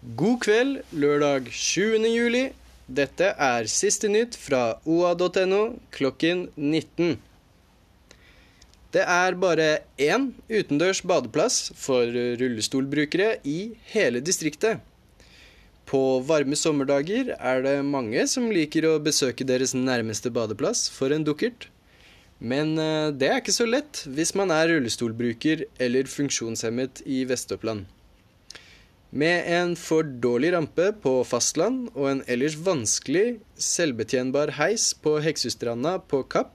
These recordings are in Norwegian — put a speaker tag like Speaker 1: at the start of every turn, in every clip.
Speaker 1: God kveld, lørdag 7. juli. Dette er siste nytt fra oa.no klokken 19. Det er bare én utendørs badeplass for rullestolbrukere i hele distriktet. På varme sommerdager er det mange som liker å besøke deres nærmeste badeplass for en dukkert. Men eh, det er ikke så lett hvis man er rullestolbruker eller funksjonshemmet i Vest-Oppland. Med en for dårlig rampe på fastland og en ellers vanskelig, selvbetjenbar heis på Heksestranda på Kapp,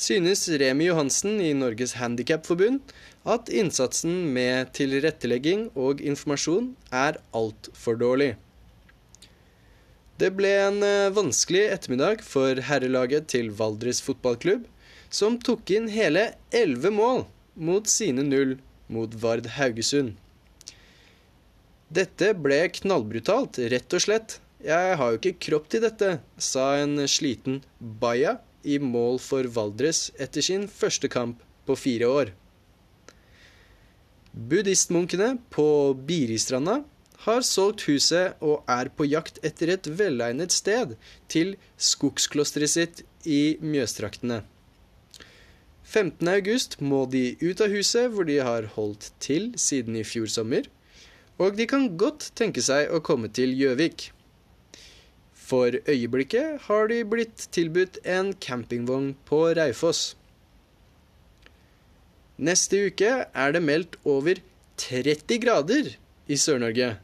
Speaker 1: synes Remi Johansen i Norges Handikapforbund at innsatsen med tilrettelegging og informasjon er altfor dårlig. Det ble en eh, vanskelig ettermiddag for herrelaget til Valdres fotballklubb, som tok inn hele elleve mål mot sine null mot Vard Haugesund. Dette ble knallbrutalt, rett og slett. Jeg har jo ikke kropp til dette, sa en sliten Baya i mål for Valdres etter sin første kamp på fire år. Buddhistmunkene på Biristranda har solgt huset og er på jakt etter et velegnet sted til skogsklosteret sitt i Mjøstraktene. 15. august må de ut av huset hvor de har holdt til siden i fjor sommer, og de kan godt tenke seg å komme til Gjøvik. For øyeblikket har de blitt tilbudt en campingvogn på Raufoss. Neste uke er det meldt over 30 grader i Sør-Norge,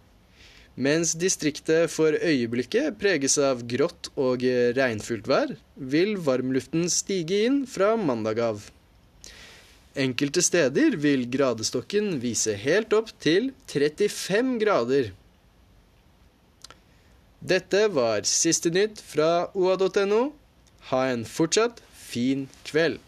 Speaker 1: mens distriktet for øyeblikket preges av grått og regnfullt vær, vil varmluften stige inn fra mandag av. Enkelte steder vil gradestokken vise helt opp til 35 grader. Dette var siste nytt fra oa.no. Ha en fortsatt fin kveld.